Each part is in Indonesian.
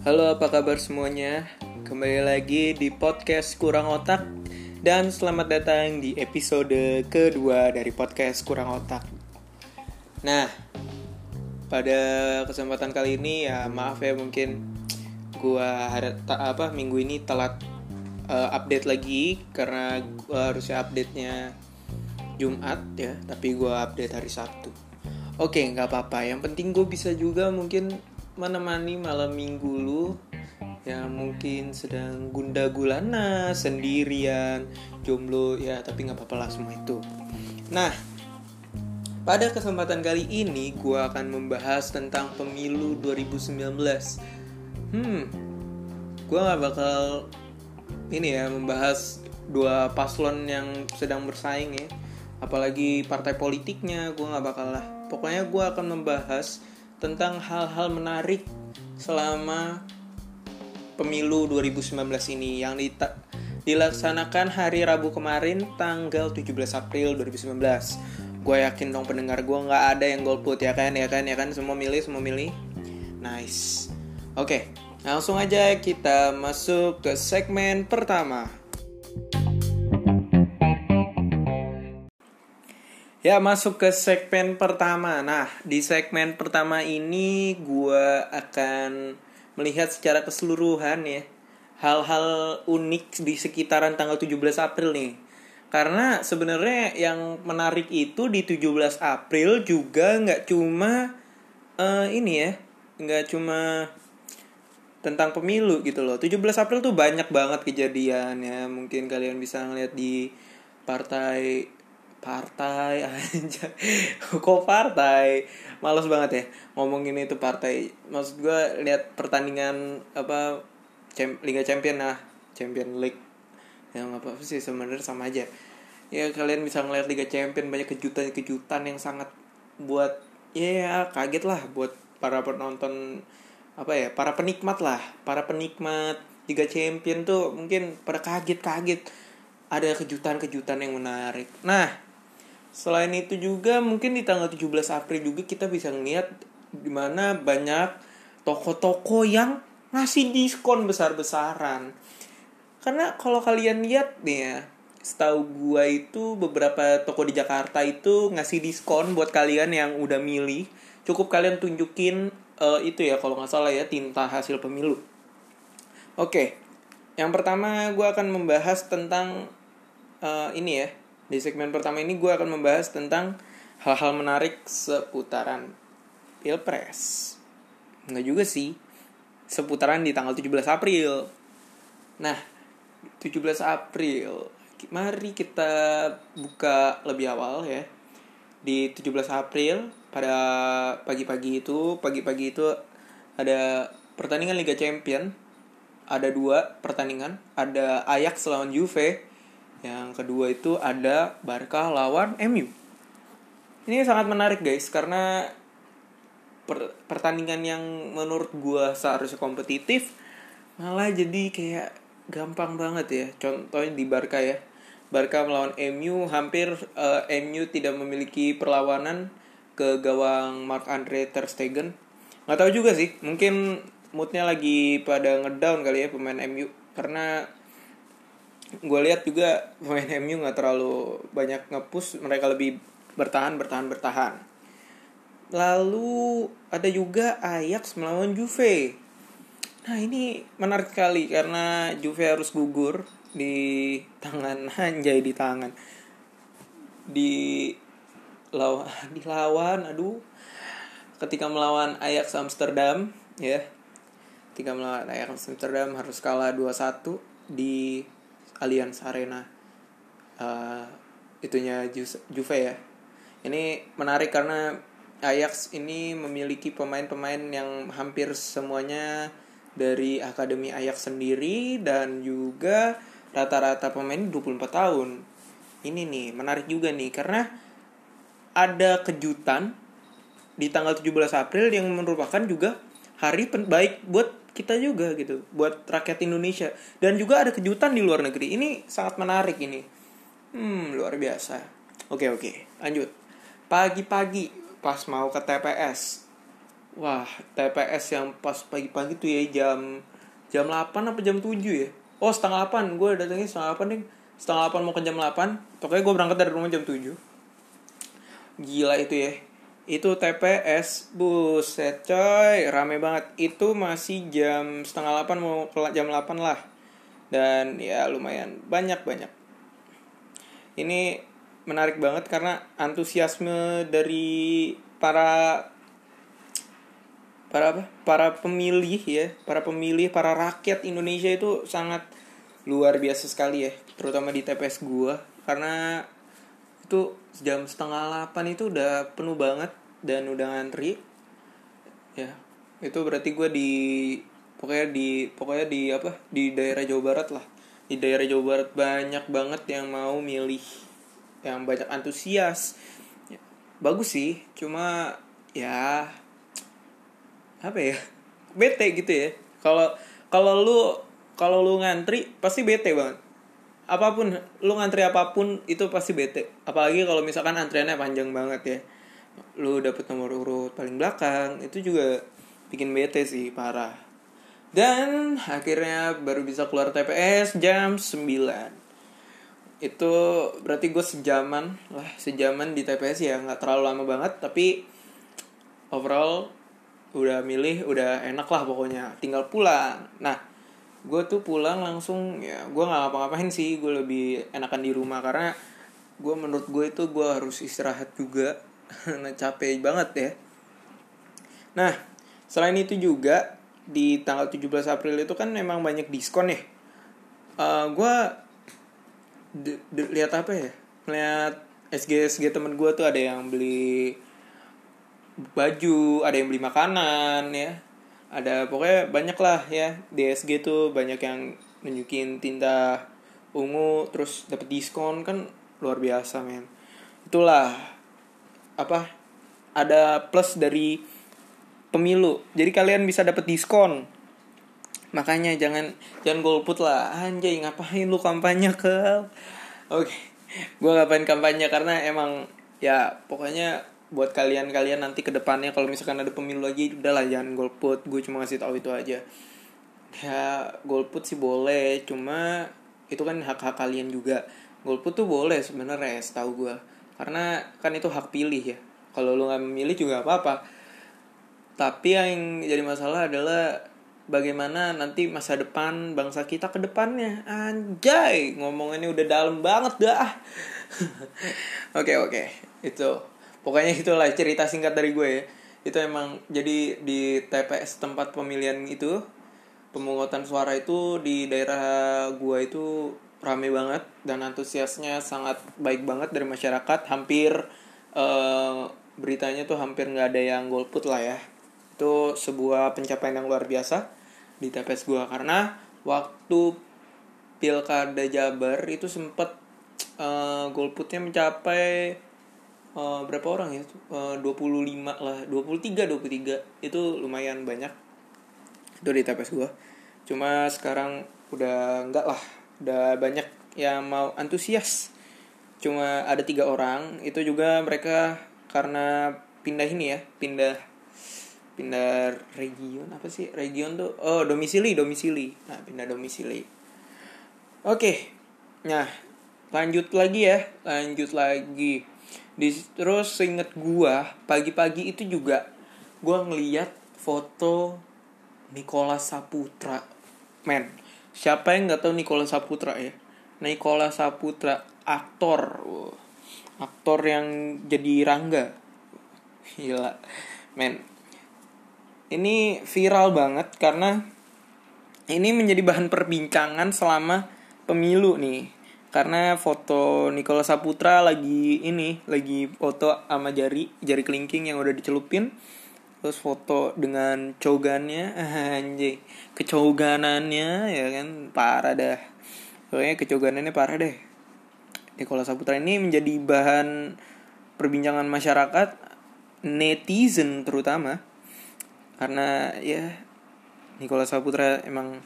Halo, apa kabar semuanya? Kembali lagi di podcast Kurang Otak dan selamat datang di episode kedua dari podcast Kurang Otak. Nah, pada kesempatan kali ini ya maaf ya mungkin gua hari apa minggu ini telat uh, update lagi karena gua harusnya update-nya Jumat ya, tapi gua update hari Sabtu. Oke, nggak apa-apa. Yang penting gue bisa juga mungkin menemani malam minggu lu yang mungkin sedang gunda gulana sendirian jomblo ya tapi nggak apa-apa lah semua itu. Nah pada kesempatan kali ini gue akan membahas tentang pemilu 2019 hmm gue nggak bakal ini ya membahas dua paslon yang sedang bersaing ya apalagi partai politiknya gue nggak bakal lah pokoknya gue akan membahas tentang hal-hal menarik selama pemilu 2019 ini yang dilaksanakan hari Rabu kemarin tanggal 17 April 2019. Gue yakin dong pendengar gue nggak ada yang golput ya kan ya kan ya kan semua milih semua milih. Nice. Oke, langsung aja kita masuk ke segmen pertama. Ya masuk ke segmen pertama. Nah di segmen pertama ini gue akan melihat secara keseluruhan ya hal-hal unik di sekitaran tanggal 17 April nih. Karena sebenarnya yang menarik itu di 17 April juga nggak cuma uh, ini ya, nggak cuma tentang pemilu gitu loh. 17 April tuh banyak banget kejadian ya. Mungkin kalian bisa ngeliat di partai partai aja kok partai? Males banget ya ngomongin itu partai. Maksud gue lihat pertandingan apa Liga Champion nah Champion League. Yang apa sih sebenarnya sama aja. Ya kalian bisa ngeliat Liga Champion banyak kejutan-kejutan yang sangat buat ya kaget lah buat para penonton apa ya para penikmat lah. Para penikmat Liga Champion tuh mungkin pada kaget-kaget. Ada kejutan-kejutan yang menarik. Nah Selain itu juga mungkin di tanggal 17 April juga kita bisa ngeliat di mana banyak toko-toko yang ngasih diskon besar-besaran. Karena kalau kalian lihat nih ya, setahu gua itu beberapa toko di Jakarta itu ngasih diskon buat kalian yang udah milih. Cukup kalian tunjukin uh, itu ya kalau nggak salah ya tinta hasil pemilu. Oke, yang pertama gua akan membahas tentang uh, ini ya di segmen pertama ini gue akan membahas tentang hal-hal menarik seputaran Pilpres. Enggak juga sih. Seputaran di tanggal 17 April. Nah, 17 April. Mari kita buka lebih awal ya. Di 17 April pada pagi-pagi itu, pagi-pagi itu ada pertandingan Liga Champion. Ada dua pertandingan, ada Ajax lawan Juve yang kedua itu ada Barca lawan MU. Ini sangat menarik guys karena per pertandingan yang menurut gua seharusnya kompetitif malah jadi kayak gampang banget ya. Contohnya di Barca ya. Barca melawan MU hampir uh, eh, MU tidak memiliki perlawanan ke gawang Mark Andre ter Stegen. Nggak tahu juga sih, mungkin moodnya lagi pada ngedown kali ya pemain MU karena gue lihat juga pemain MU nggak terlalu banyak ngepush mereka lebih bertahan bertahan bertahan. Lalu ada juga Ajax melawan Juve. Nah ini menarik sekali karena Juve harus gugur di tangan Anjay di tangan. Di lawan dilawan aduh. Ketika melawan Ajax Amsterdam ya. Ketika melawan Ajax Amsterdam harus kalah 2-1 di Allianz Arena uh, itunya Juve ya ini menarik karena Ajax ini memiliki pemain-pemain yang hampir semuanya dari akademi Ajax sendiri dan juga rata-rata pemain 24 tahun. Ini nih menarik juga nih karena ada kejutan di tanggal 17 April yang merupakan juga hari baik buat kita juga gitu buat rakyat Indonesia. Dan juga ada kejutan di luar negeri. Ini sangat menarik ini. Hmm luar biasa. Oke oke. Lanjut. Pagi-pagi pas mau ke TPS wah TPS yang pas pagi-pagi tuh ya jam jam 8 apa jam 7 ya? Oh setengah 8 gue datangnya setengah 8 nih setengah 8 mau ke jam 8 pokoknya gue berangkat dari rumah jam 7 gila itu ya itu TPS buset coy. Rame banget. Itu masih jam setengah 8 mau jam 8 lah. Dan ya lumayan. Banyak banyak. Ini menarik banget karena antusiasme dari para para apa? Para pemilih ya. Para pemilih para rakyat Indonesia itu sangat luar biasa sekali ya. Terutama di TPS gua. Karena itu jam setengah delapan itu udah penuh banget dan udah ngantri ya itu berarti gue di pokoknya di pokoknya di apa di daerah Jawa Barat lah. Di daerah Jawa Barat banyak banget yang mau milih yang banyak antusias. Ya, bagus sih cuma ya apa ya bete gitu ya. Kalau kalau lu kalau lu ngantri pasti bete banget. Apa pun lu ngantri apa pun itu pasti bete. Apalagi kalau misalkan antriannya panjang banget ya lu dapet nomor urut paling belakang itu juga bikin bete sih parah. Dan akhirnya baru bisa keluar TPS jam 9 itu berarti gue sejaman lah sejaman di TPS ya nggak terlalu lama banget tapi overall udah milih udah enak lah pokoknya tinggal pulang. Nah gue tuh pulang langsung ya gue nggak ngapa-ngapain sih gue lebih enakan di rumah karena gue menurut gue itu gue harus istirahat juga nah capek banget ya. Nah selain itu juga di tanggal 17 April itu kan memang banyak diskon ya. Uh, gue lihat apa ya? Lihat SG SG temen gue tuh ada yang beli baju ada yang beli makanan ya. Ada pokoknya banyak lah ya. Di SG tuh banyak yang nunjukin tinta ungu terus dapat diskon kan luar biasa men. Itulah apa ada plus dari pemilu. Jadi kalian bisa dapat diskon. Makanya jangan jangan golput lah. Anjay ngapain lu kampanye ke? Oke gue ngapain kampanye? Karena emang ya pokoknya buat kalian-kalian nanti ke depannya kalau misalkan ada pemilu lagi udahlah jangan golput. Gue cuma ngasih tahu itu aja. Ya golput sih boleh. Cuma itu kan hak-hak kalian juga. Golput tuh boleh sebenarnya setahu gue karena kan itu hak pilih ya. Kalau lu nggak memilih juga apa apa tapi yang jadi masalah adalah bagaimana nanti masa depan bangsa kita ke depannya. Anjay ngomongnya udah dalam banget dah. Oke oke. Itu. Pokoknya itulah cerita singkat dari gue ya. Itu emang jadi di TPS tempat pemilihan itu pemungutan suara itu di daerah gue itu rame banget dan antusiasnya sangat baik banget dari masyarakat. Hampir uh, beritanya tuh hampir nggak ada yang golput lah ya. Itu sebuah pencapaian yang luar biasa di TPS gue karena waktu pilkada Jabar itu sempet uh, golputnya mencapai uh, berapa orang ya? Uh, 25 lah, 23 23 itu lumayan banyak. Itu di TPS gue. Cuma sekarang udah enggak lah, udah banyak yang mau antusias. Cuma ada tiga orang, itu juga mereka karena pindah ini ya, pindah pindah region apa sih? Region tuh oh domisili domisili. Nah pindah domisili. Oke nah lanjut lagi ya lanjut lagi. Di terus inget gua pagi-pagi itu juga gua ngeliat foto Nikola Saputra. Men siapa yang nggak tahu Nikola Saputra ya? Nikola Saputra aktor. Aktor yang jadi Rangga. Gila. Men ini viral banget karena ini menjadi bahan perbincangan selama pemilu nih. Karena foto Nikola Saputra lagi ini lagi foto sama jari jari kelingking yang udah dicelupin terus foto dengan cogannya anjay kecoganannya ya kan parah dah. Pokoknya kecoganannya parah deh. Nikola Saputra ini menjadi bahan perbincangan masyarakat netizen terutama. Karena ya Nikola Saputra emang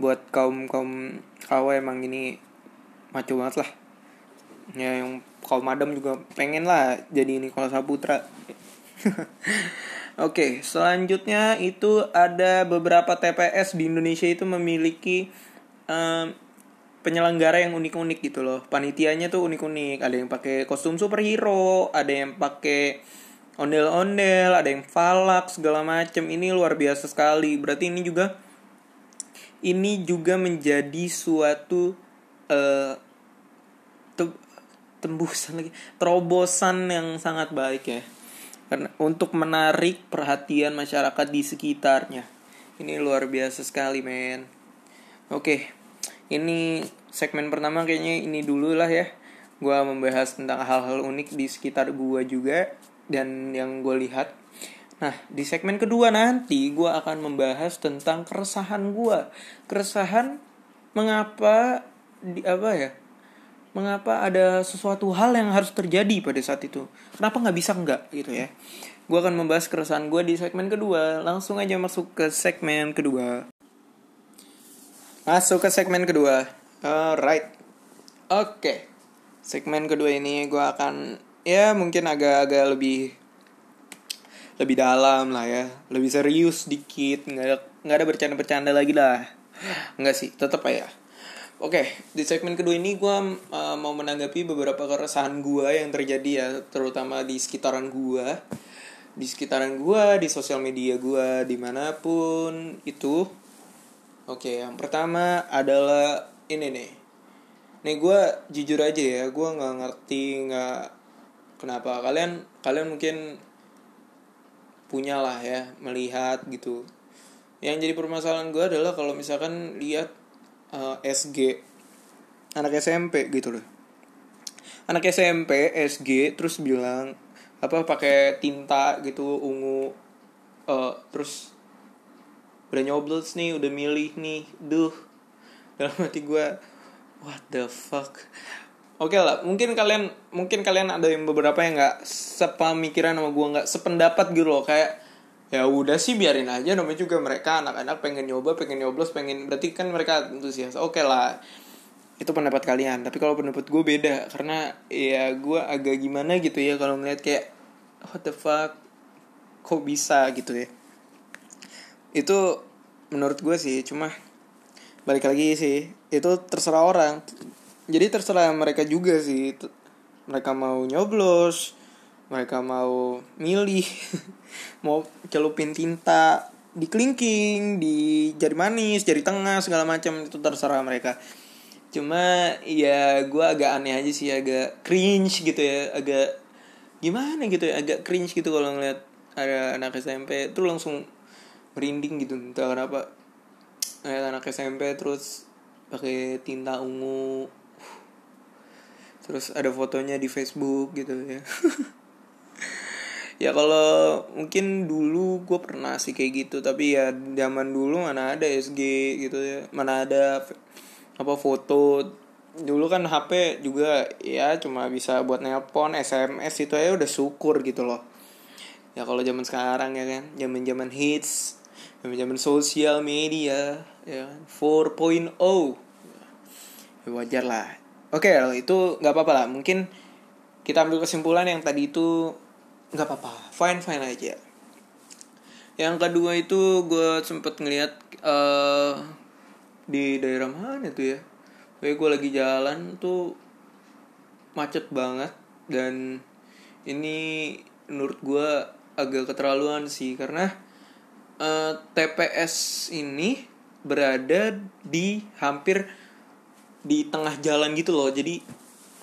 buat kaum kaum kawa emang ini maco banget lah. Ya yang kaum madam juga pengen lah jadi Nikola Saputra Oke, selanjutnya itu ada beberapa TPS di Indonesia itu memiliki um, penyelenggara yang unik-unik gitu loh. Panitianya tuh unik-unik. Ada yang pakai kostum superhero, ada yang pakai ondel-ondel, ada yang falak segala macem. Ini luar biasa sekali. Berarti ini juga ini juga menjadi suatu uh, tembusan lagi terobosan yang sangat baik ya untuk menarik perhatian masyarakat di sekitarnya. Ini luar biasa sekali men. Oke ini segmen pertama kayaknya ini dulu lah ya. Gue membahas tentang hal-hal unik di sekitar gue juga dan yang gue lihat. Nah di segmen kedua nanti gue akan membahas tentang keresahan gue keresahan mengapa di apa ya mengapa ada sesuatu hal yang harus terjadi pada saat itu? Kenapa nggak bisa nggak gitu ya? Gue akan membahas keresahan gue di segmen kedua. Langsung aja masuk ke segmen kedua. Masuk ke segmen kedua. Alright. Oke. Okay. segmen kedua ini gue akan ya mungkin agak-agak lebih lebih dalam lah ya. Lebih serius dikit. Nggak ada nggak ada bercanda-bercanda lagi lah. Nggak sih tetap ya Oke, okay, di segmen kedua ini gue uh, mau menanggapi beberapa keresahan gue yang terjadi ya, terutama di sekitaran gue, di sekitaran gue, di sosial media gue, di mana pun itu. Oke, okay, yang pertama adalah ini nih. Nih gue jujur aja ya, gue nggak ngerti nggak kenapa kalian kalian mungkin punya lah ya melihat gitu. Yang jadi permasalahan gue adalah kalau misalkan lihat uh, eh, SG anak SMP gitu loh. Anak SMP SG terus bilang apa pakai tinta gitu ungu. Uh, terus udah nyoblos nih udah milih nih duh. Dalam hati gue what the fuck? Oke okay lah, mungkin kalian mungkin kalian ada yang beberapa yang nggak sepemikiran sama gue nggak sependapat gitu loh. Kayak ya udah sih biarin aja. Namanya juga mereka anak-anak pengen nyoba pengen nyoblos pengen berarti kan mereka antusias. Oke okay lah. Itu pendapat kalian. Tapi kalau pendapat gue beda. Karena ya gue agak gimana gitu ya kalau ngeliat kayak what the fuck? Kok bisa? gitu ya. Itu menurut gue sih. Cuma balik lagi sih. Itu terserah orang. Jadi terserah mereka juga sih. Mereka mau nyoblos mereka mau milih mau celupin tinta di kelingking di jari manis jari tengah segala macam itu terserah mereka. Cuma ya gue agak aneh aja sih agak cringe gitu ya agak gimana gitu ya agak cringe gitu kalau ngeliat ada anak SMP tuh langsung merinding gitu entah kenapa. Ngeliat anak SMP terus pakai tinta ungu terus ada fotonya di Facebook gitu ya ya kalau mungkin dulu gue pernah sih kayak gitu tapi ya zaman dulu mana ada SG gitu ya mana ada apa foto. Dulu kan HP juga ya cuma bisa buat nelpon SMS itu aja udah syukur gitu loh. Ya kalau zaman sekarang ya kan zaman zaman hits zaman zaman sosial media ya 4.0 ya wajar lah. Oke okay, itu nggak apa-apa lah. Mungkin kita ambil kesimpulan yang tadi itu nggak apa-apa. Fine fine aja. Yang kedua itu gue sempet ngeliat uh, di daerah mana tuh ya? Kayak gue lagi jalan tuh macet banget dan ini menurut gue agak keterlaluan sih karena uh, eh, TPS ini berada di hampir di tengah jalan gitu loh. Jadi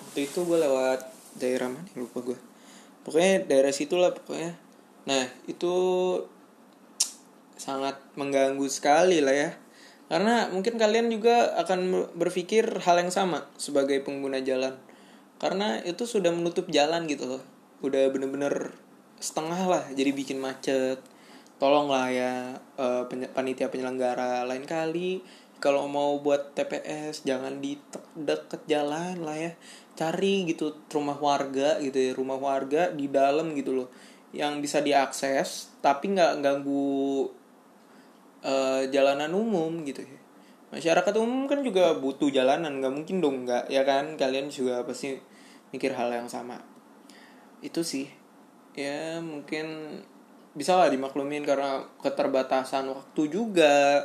waktu itu gue lewat daerah mana lupa gue pokoknya daerah situ lah pokoknya. Nah itu sangat mengganggu sekali lah ya. Karena mungkin kalian juga akan berpikir hal yang sama sebagai pengguna jalan. Karena itu sudah menutup jalan gitu loh. Udah bener-bener setengah lah jadi bikin macet. Tolonglah ya uh, panitia penyelenggara lain kali. Kalau mau buat TPS jangan di deket jalan lah ya cari gitu rumah warga gitu ya rumah warga di dalam gitu loh yang bisa diakses tapi nggak ganggu uh, jalanan umum gitu ya. Masyarakat umum kan juga butuh jalanan nggak mungkin dong nggak ya kan? Kalian juga pasti mikir hal yang sama. Itu sih. Ya mungkin bisa lah dimaklumin karena keterbatasan waktu juga.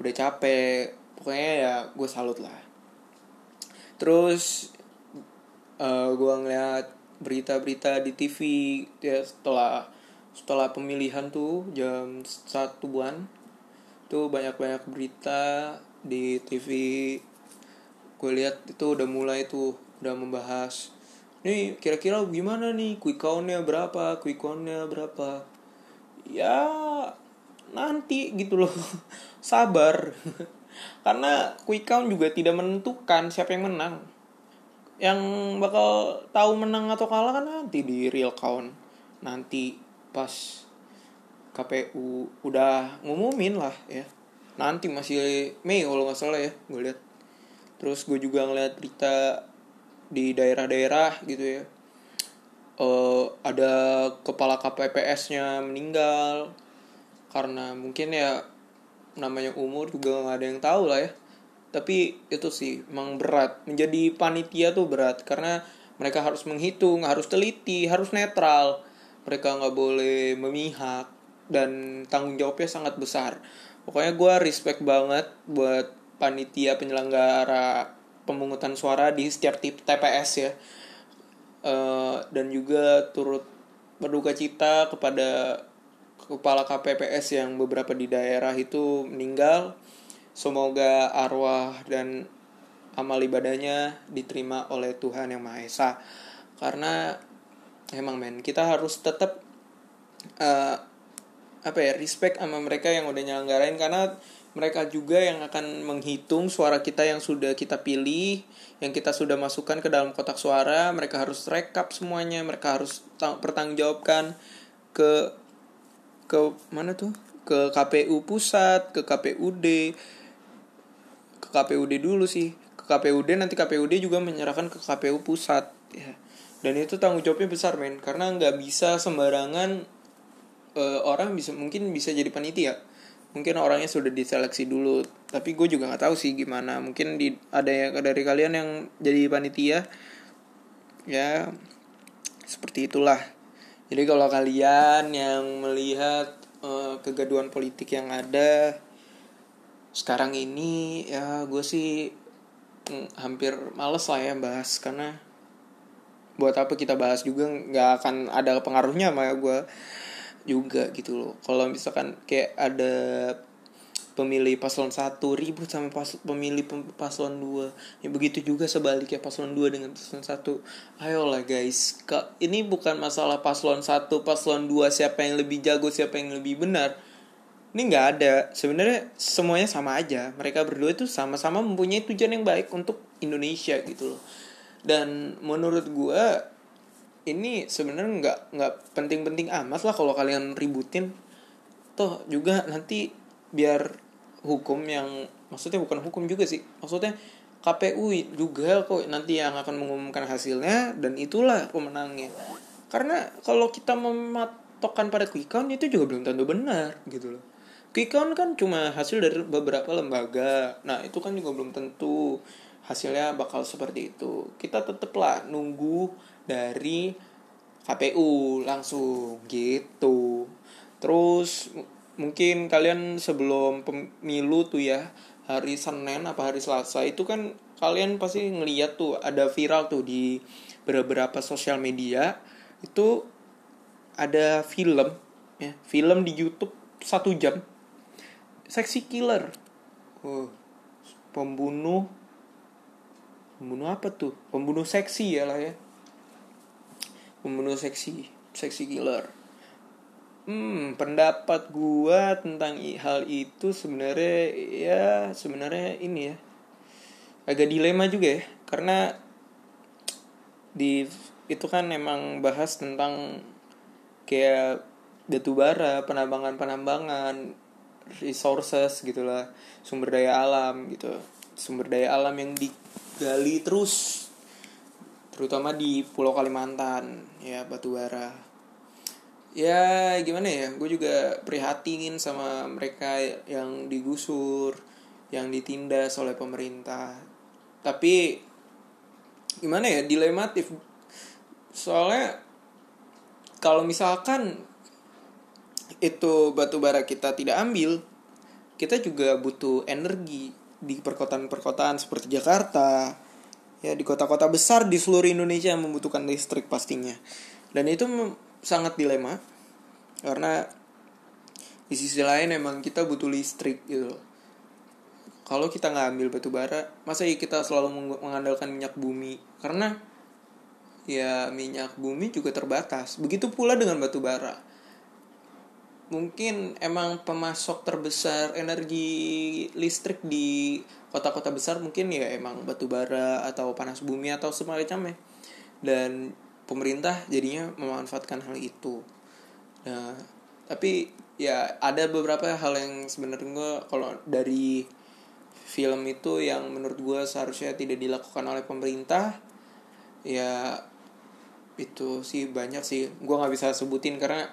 Udah capek. Pokoknya ya gue salut lah. Terus uh, gue ngeliat berita-berita di TV ya setelah setelah pemilihan tuh jam satuan tuh banyak-banyak berita di TV gue lihat itu udah mulai tuh udah membahas nih kira-kira gimana nih? Quick countnya berapa? Quick countnya berapa? Ya nanti gitu loh. Sabar. Karena quick count juga tidak menentukan siapa yang menang yang bakal tahu menang atau kalah kan nanti di real count. Nanti pas KPU udah ngumumin lah ya. Nanti masih Mei kalau nggak salah ya gue lihat. Terus gue juga ngeliat berita di daerah-daerah gitu ya. Uh, ada kepala KPPS-nya meninggal. Karena mungkin ya namanya umur juga nggak ada yang tahu lah ya tapi itu sih emang berat. Menjadi panitia tuh berat karena mereka harus menghitung harus teliti harus netral. Mereka nggak boleh memihak dan tanggung jawabnya sangat besar. Pokoknya gue respect banget buat panitia penyelenggara pemungutan suara di setiap TPS ya. Uh, dan juga turut berduka cita kepada kepala KPPS yang beberapa di daerah itu meninggal Semoga arwah dan amal ibadahnya diterima oleh Tuhan Yang Maha Esa. Karena emang men, kita harus tetap uh, apa ya, respect sama mereka yang udah nyelenggarain karena mereka juga yang akan menghitung suara kita yang sudah kita pilih, yang kita sudah masukkan ke dalam kotak suara, mereka harus rekap semuanya, mereka harus pertanggungjawabkan ke ke mana tuh? ke KPU pusat, ke KPUD, KPUD dulu sih. Ke KPUD nanti KPUD juga menyerahkan ke KPU pusat ya. Dan itu tanggung jawabnya besar men. Karena nggak bisa sembarangan uh, orang bisa mungkin bisa jadi panitia. Mungkin orangnya sudah diseleksi dulu. Tapi gue juga nggak tahu sih gimana. Mungkin di ada yang dari kalian yang jadi panitia ya seperti itulah. Jadi kalau kalian yang melihat uh, kegaduhan politik yang ada sekarang ini ya gue sih mm, hampir males lah ya bahas karena buat apa kita bahas juga nggak akan ada pengaruhnya sama gue juga gitu loh. Kalau misalkan kayak ada pemilih paslon satu ribut sama pas, pemilih paslon dua ya begitu juga sebaliknya paslon dua dengan paslon satu. Ayolah guys ini bukan masalah paslon satu paslon dua siapa yang lebih jago siapa yang lebih benar ini nggak ada. Sebenarnya semuanya sama aja. Mereka berdua itu sama-sama mempunyai tujuan yang baik untuk Indonesia gitu loh. Dan menurut gue ini sebenarnya nggak nggak penting-penting amat lah kalau kalian ributin. Toh juga nanti biar hukum yang maksudnya bukan hukum juga sih. Maksudnya KPU juga kok nanti yang akan mengumumkan hasilnya dan itulah pemenangnya. Karena kalau kita mematokkan pada quick count itu juga belum tentu benar gitu loh quick count kan cuma hasil dari beberapa lembaga. Nah itu kan juga belum tentu hasilnya bakal seperti itu. Kita tetaplah nunggu dari KPU langsung gitu. Terus mungkin kalian sebelum pemilu tuh ya hari Senin apa hari Selasa itu kan kalian pasti ngeliat tuh ada viral tuh di beberapa sosial media itu ada film ya film di YouTube satu jam seksi killer. Oh, pembunuh. Pembunuh apa tuh? Pembunuh seksi ya lah ya. Pembunuh seksi seksi killer. Hmm pendapat gua tentang hal itu sebenarnya ya sebenarnya ini ya. Agak dilema juga ya karena di itu kan emang bahas tentang kayak batu bara penambangan penambangan resources gitulah sumber daya alam gitu. Sumber daya alam yang digali terus terutama di Pulau Kalimantan ya batu bara ya gimana ya gue juga prihatin sama mereka yang digusur yang ditindas oleh pemerintah. Tapi gimana ya dilematif. Soalnya kalau misalkan itu batu bara kita tidak ambil kita juga butuh energi di perkotaan-perkotaan seperti Jakarta ya di kota-kota besar di seluruh Indonesia yang membutuhkan listrik pastinya. Dan itu sangat dilema karena di sisi lain emang kita butuh listrik gitu kalau kita nggak ambil batu bara masa ya kita selalu mengandalkan minyak bumi? Karena ya minyak bumi juga terbatas. Begitu pula dengan batu bara mungkin emang pemasok terbesar energi listrik di kota-kota besar mungkin ya emang batu bara atau panas bumi atau semacamnya dan pemerintah jadinya memanfaatkan hal itu. Nah tapi ya ada beberapa hal yang sebenarnya gue kalau dari film itu yang menurut gue seharusnya tidak dilakukan oleh pemerintah ya itu sih banyak sih. Gue nggak bisa sebutin karena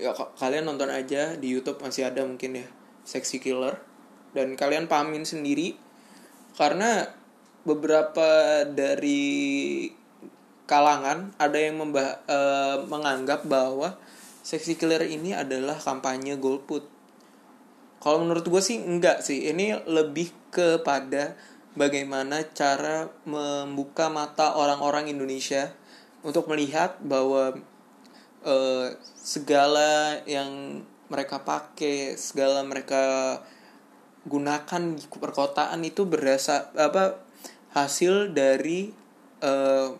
ya kalian nonton aja di YouTube masih ada mungkin ya Sexy Killer dan kalian pahamin sendiri karena beberapa dari kalangan ada yang membah e, menganggap bahwa Sexy Killer ini adalah kampanye golput. Kalau menurut gue sih enggak sih. Ini lebih kepada bagaimana cara membuka mata orang-orang Indonesia untuk melihat bahwa uh, segala yang mereka pakai segala mereka gunakan di perkotaan itu berasa apa hasil dari uh,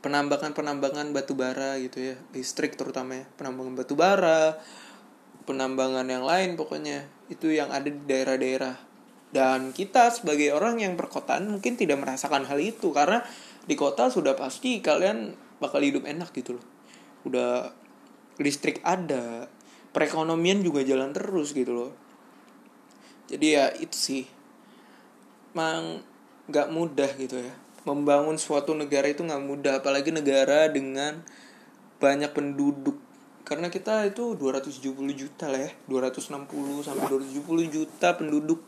penambangan-penambangan batu bara gitu ya. Listrik terutama ya. Penambangan batu bara penambangan yang lain pokoknya. Itu yang ada di daerah-daerah. Dan kita sebagai orang yang perkotaan mungkin tidak merasakan hal itu. Karena di kota sudah pasti kalian bakal hidup enak gitu loh. Udah listrik ada perekonomian juga jalan terus gitu loh. Jadi ya itu sih. Mang nggak mudah gitu ya. Membangun suatu negara itu nggak mudah apalagi negara dengan banyak penduduk. Karena kita itu 270 juta lah ya 260 sampai 270 juta penduduk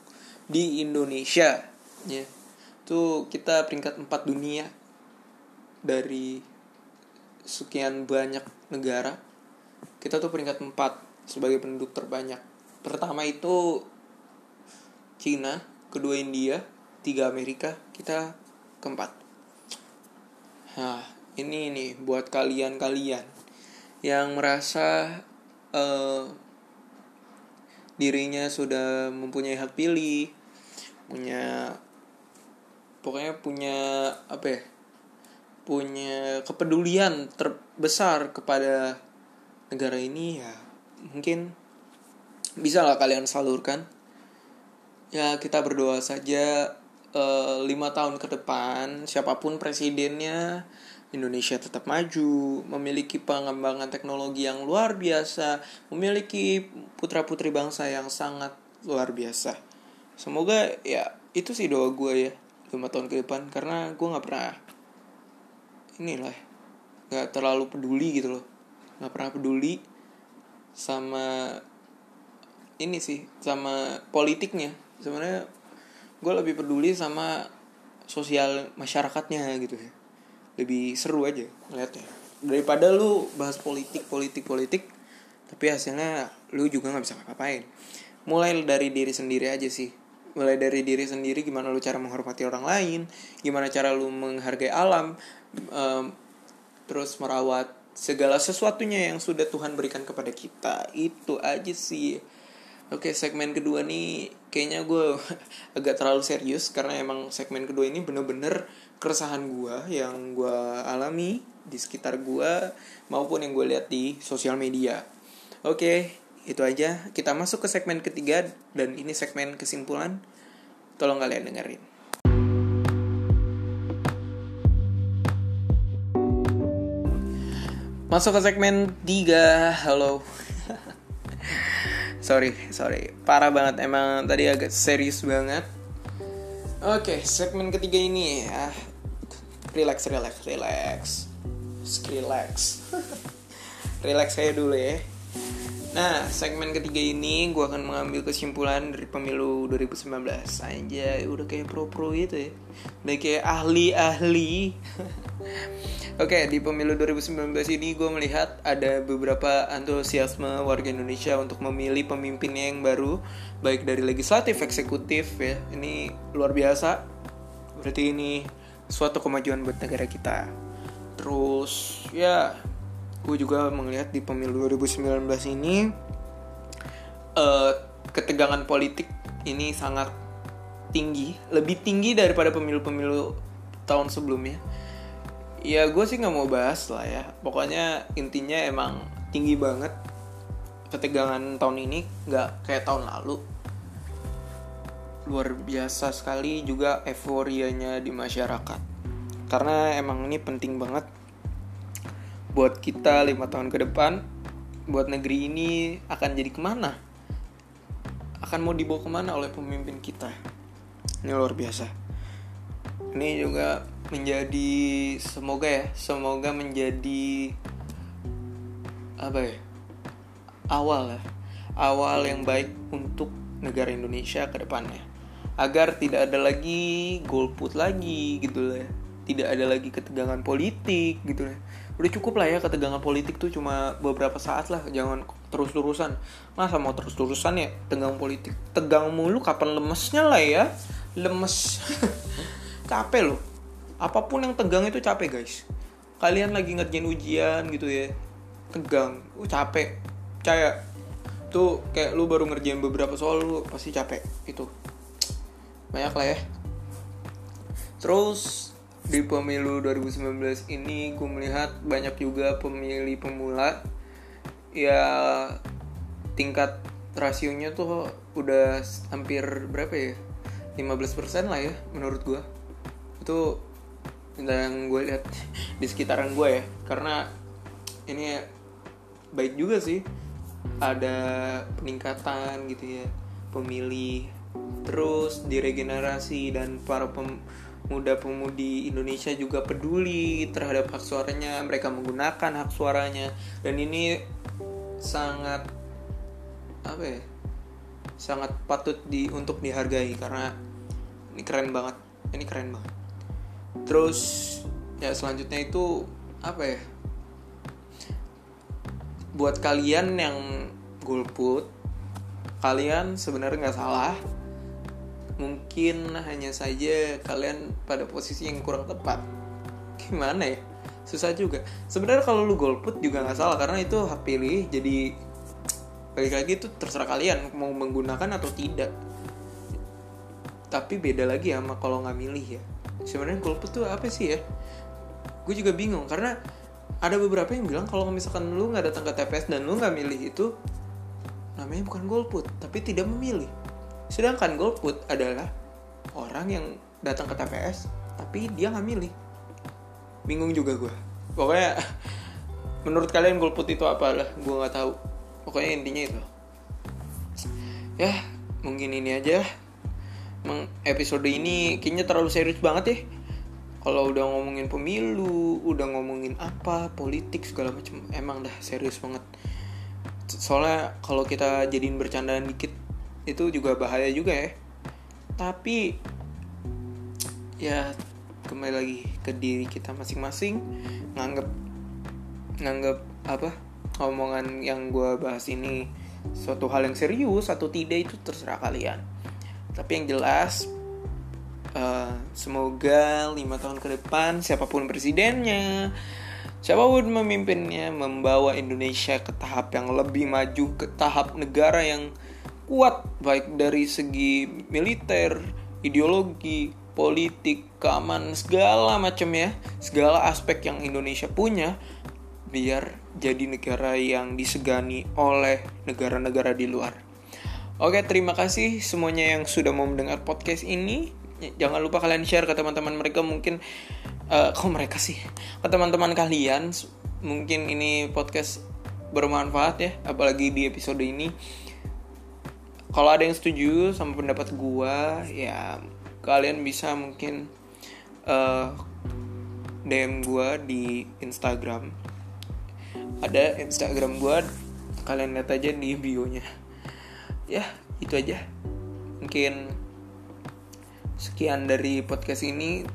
di Indonesia ya. Itu kita peringkat 4 dunia dari sekian banyak negara kita tuh peringkat 4 sebagai penduduk terbanyak. Pertama itu Cina kedua India tiga Amerika kita keempat. Nah ini nih buat kalian-kalian yang merasa uh, dirinya sudah mempunyai hak pilih punya pokoknya punya apa ya punya kepedulian terbesar kepada negara ini ya mungkin bisa lah kalian salurkan ya kita berdoa saja eh, lima tahun ke depan siapa pun presidennya Indonesia tetap maju, memiliki pengembangan teknologi yang luar biasa, memiliki putra-putri bangsa yang sangat luar biasa. Semoga ya itu sih doa gue ya lima tahun ke depan karena gue nggak pernah inilah nggak terlalu peduli gitu loh. Nggak pernah peduli sama ini sih sama politiknya. Sebenarnya gue lebih peduli sama sosial masyarakatnya gitu ya. Lebih seru aja ngeliatnya. Daripada lu bahas politik politik politik tapi hasilnya lu juga nggak bisa ngapain mulai dari diri sendiri aja sih mulai dari diri sendiri gimana lu cara menghormati orang lain gimana cara lu menghargai alam um, terus merawat segala sesuatunya yang sudah Tuhan berikan kepada kita. Itu aja sih. Oke segmen kedua nih kayaknya gue agak terlalu serius karena emang segmen kedua ini bener-bener keresahan gue yang gue alami di sekitar gue maupun yang gue lihat di sosial media. Oke itu aja. Kita masuk ke segmen ketiga dan ini segmen kesimpulan. Tolong kalian dengerin. Masuk ke segmen 3 halo. Sorry sorry. Parah banget. Emang tadi agak serius banget. Oke segmen ketiga ini ah relax relax relax. Relax. Relax saya dulu ya Nah, segmen ketiga ini gue akan mengambil kesimpulan dari pemilu 2019 Aja, udah kayak pro-pro gitu ya. Udah kayak ahli-ahli. Oke, di pemilu 2019 ini gue melihat ada beberapa antusiasme warga Indonesia untuk memilih pemimpinnya yang baru Baik dari legislatif, eksekutif ya. Ini luar biasa. Berarti ini suatu kemajuan buat negara kita. Terus, ya gue juga melihat di pemilu 2019 ini uh, ketegangan politik ini sangat tinggi, lebih tinggi daripada pemilu-pemilu tahun sebelumnya. Ya gue sih nggak mau bahas lah ya. Pokoknya intinya emang tinggi banget ketegangan tahun ini, nggak kayak tahun lalu. Luar biasa sekali juga euforianya di masyarakat. Karena emang ini penting banget buat kita lima tahun ke depan buat negeri ini akan jadi ke mana? Akan mau dibawa ke mana oleh pemimpin kita? Ini luar biasa. Ini juga menjadi semoga ya semoga menjadi apa ya awal ya. Awal yang baik untuk negara Indonesia ke depannya. Agar tidak ada lagi golput lagi gitu lah ya. tidak ada lagi ketegangan politik gitu lah udah cukup lah ya ketegangan politik tuh cuma beberapa saat lah jangan terus-terusan. Masa mau terus-terusan ya tegang politik? Tegang mulu kapan lemesnya lah ya? Lemes. Capek loh. Apa pun yang tegang itu capek guys. Kalian lagi ngerjain ujian gitu ya tegang. Uh capek. Percaya. Tuh kayak lu baru ngerjain beberapa soal lu pasti capek. Itu. Banyak lah ya. Terus di pemilu 2019 ini gue melihat banyak juga pemilih pemula ya tingkat rasionya tuh udah hampir berapa ya? 15% lah ya menurut gue itu yang gue lihat di sekitaran gue ya. Karena ini baik juga sih ada peningkatan gitu ya pemilih. Terus diregenerasi dan para pem muda-pemudi Indonesia juga peduli terhadap hak suaranya, mereka menggunakan hak suaranya dan ini sangat apa ya? sangat patut di untuk dihargai karena ini keren banget. Ini keren banget. Terus ya selanjutnya itu apa ya? Buat kalian yang golput, kalian sebenarnya nggak salah mungkin hanya saja kalian pada posisi yang kurang tepat. Gimana ya? Susah juga. Sebenarnya kalau lu golput juga nggak salah karena itu hak pilih. Jadi balik lagi itu terserah kalian mau menggunakan atau tidak. Tapi beda lagi sama kalau nggak milih ya. Sebenarnya golput tuh apa sih ya? Gue juga bingung karena ada beberapa yang bilang kalau misalkan lu nggak datang ke TPS dan lu nggak milih itu namanya bukan golput tapi tidak memilih Sedangkan golput adalah orang yang datang ke TPS tapi dia nggak milih. Bingung juga gue. Pokoknya menurut kalian golput itu apa lah? Gue nggak tahu. Pokoknya intinya itu. Ya mungkin ini aja. Meng episode ini kayaknya terlalu serius banget ya. Kalau udah ngomongin pemilu, udah ngomongin apa, politik segala macam, emang dah serius banget. Soalnya kalau kita jadiin bercandaan dikit, itu juga bahaya juga ya. Tapi ya kembali lagi ke diri kita masing-masing. Nganggep nganggep apa omongan yang gue bahas ini suatu hal yang serius atau tidak itu terserah kalian. Tapi yang jelas uh, semoga lima tahun ke depan siapa pun presidennya siapa pun memimpinnya membawa Indonesia ke tahap yang lebih maju ke tahap negara yang kuat baik dari segi militer, ideologi, politik, keamanan segala macam ya, segala aspek yang Indonesia punya biar jadi negara yang disegani oleh negara-negara di luar. Oke, terima kasih semuanya yang sudah mau mendengar podcast ini. Jangan lupa kalian share ke teman-teman mereka mungkin uh, kok mereka sih ke teman-teman kalian mungkin ini podcast bermanfaat ya apalagi di episode ini kalau ada yang setuju sama pendapat gua ya kalian bisa mungkin uh, DM gua di Instagram. Ada Instagram gua kalian lihat aja di bio-nya. Ya itu aja. Mungkin sekian dari podcast ini.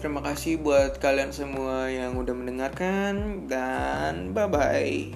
Terima kasih buat kalian semua yang udah mendengarkan dan bye bye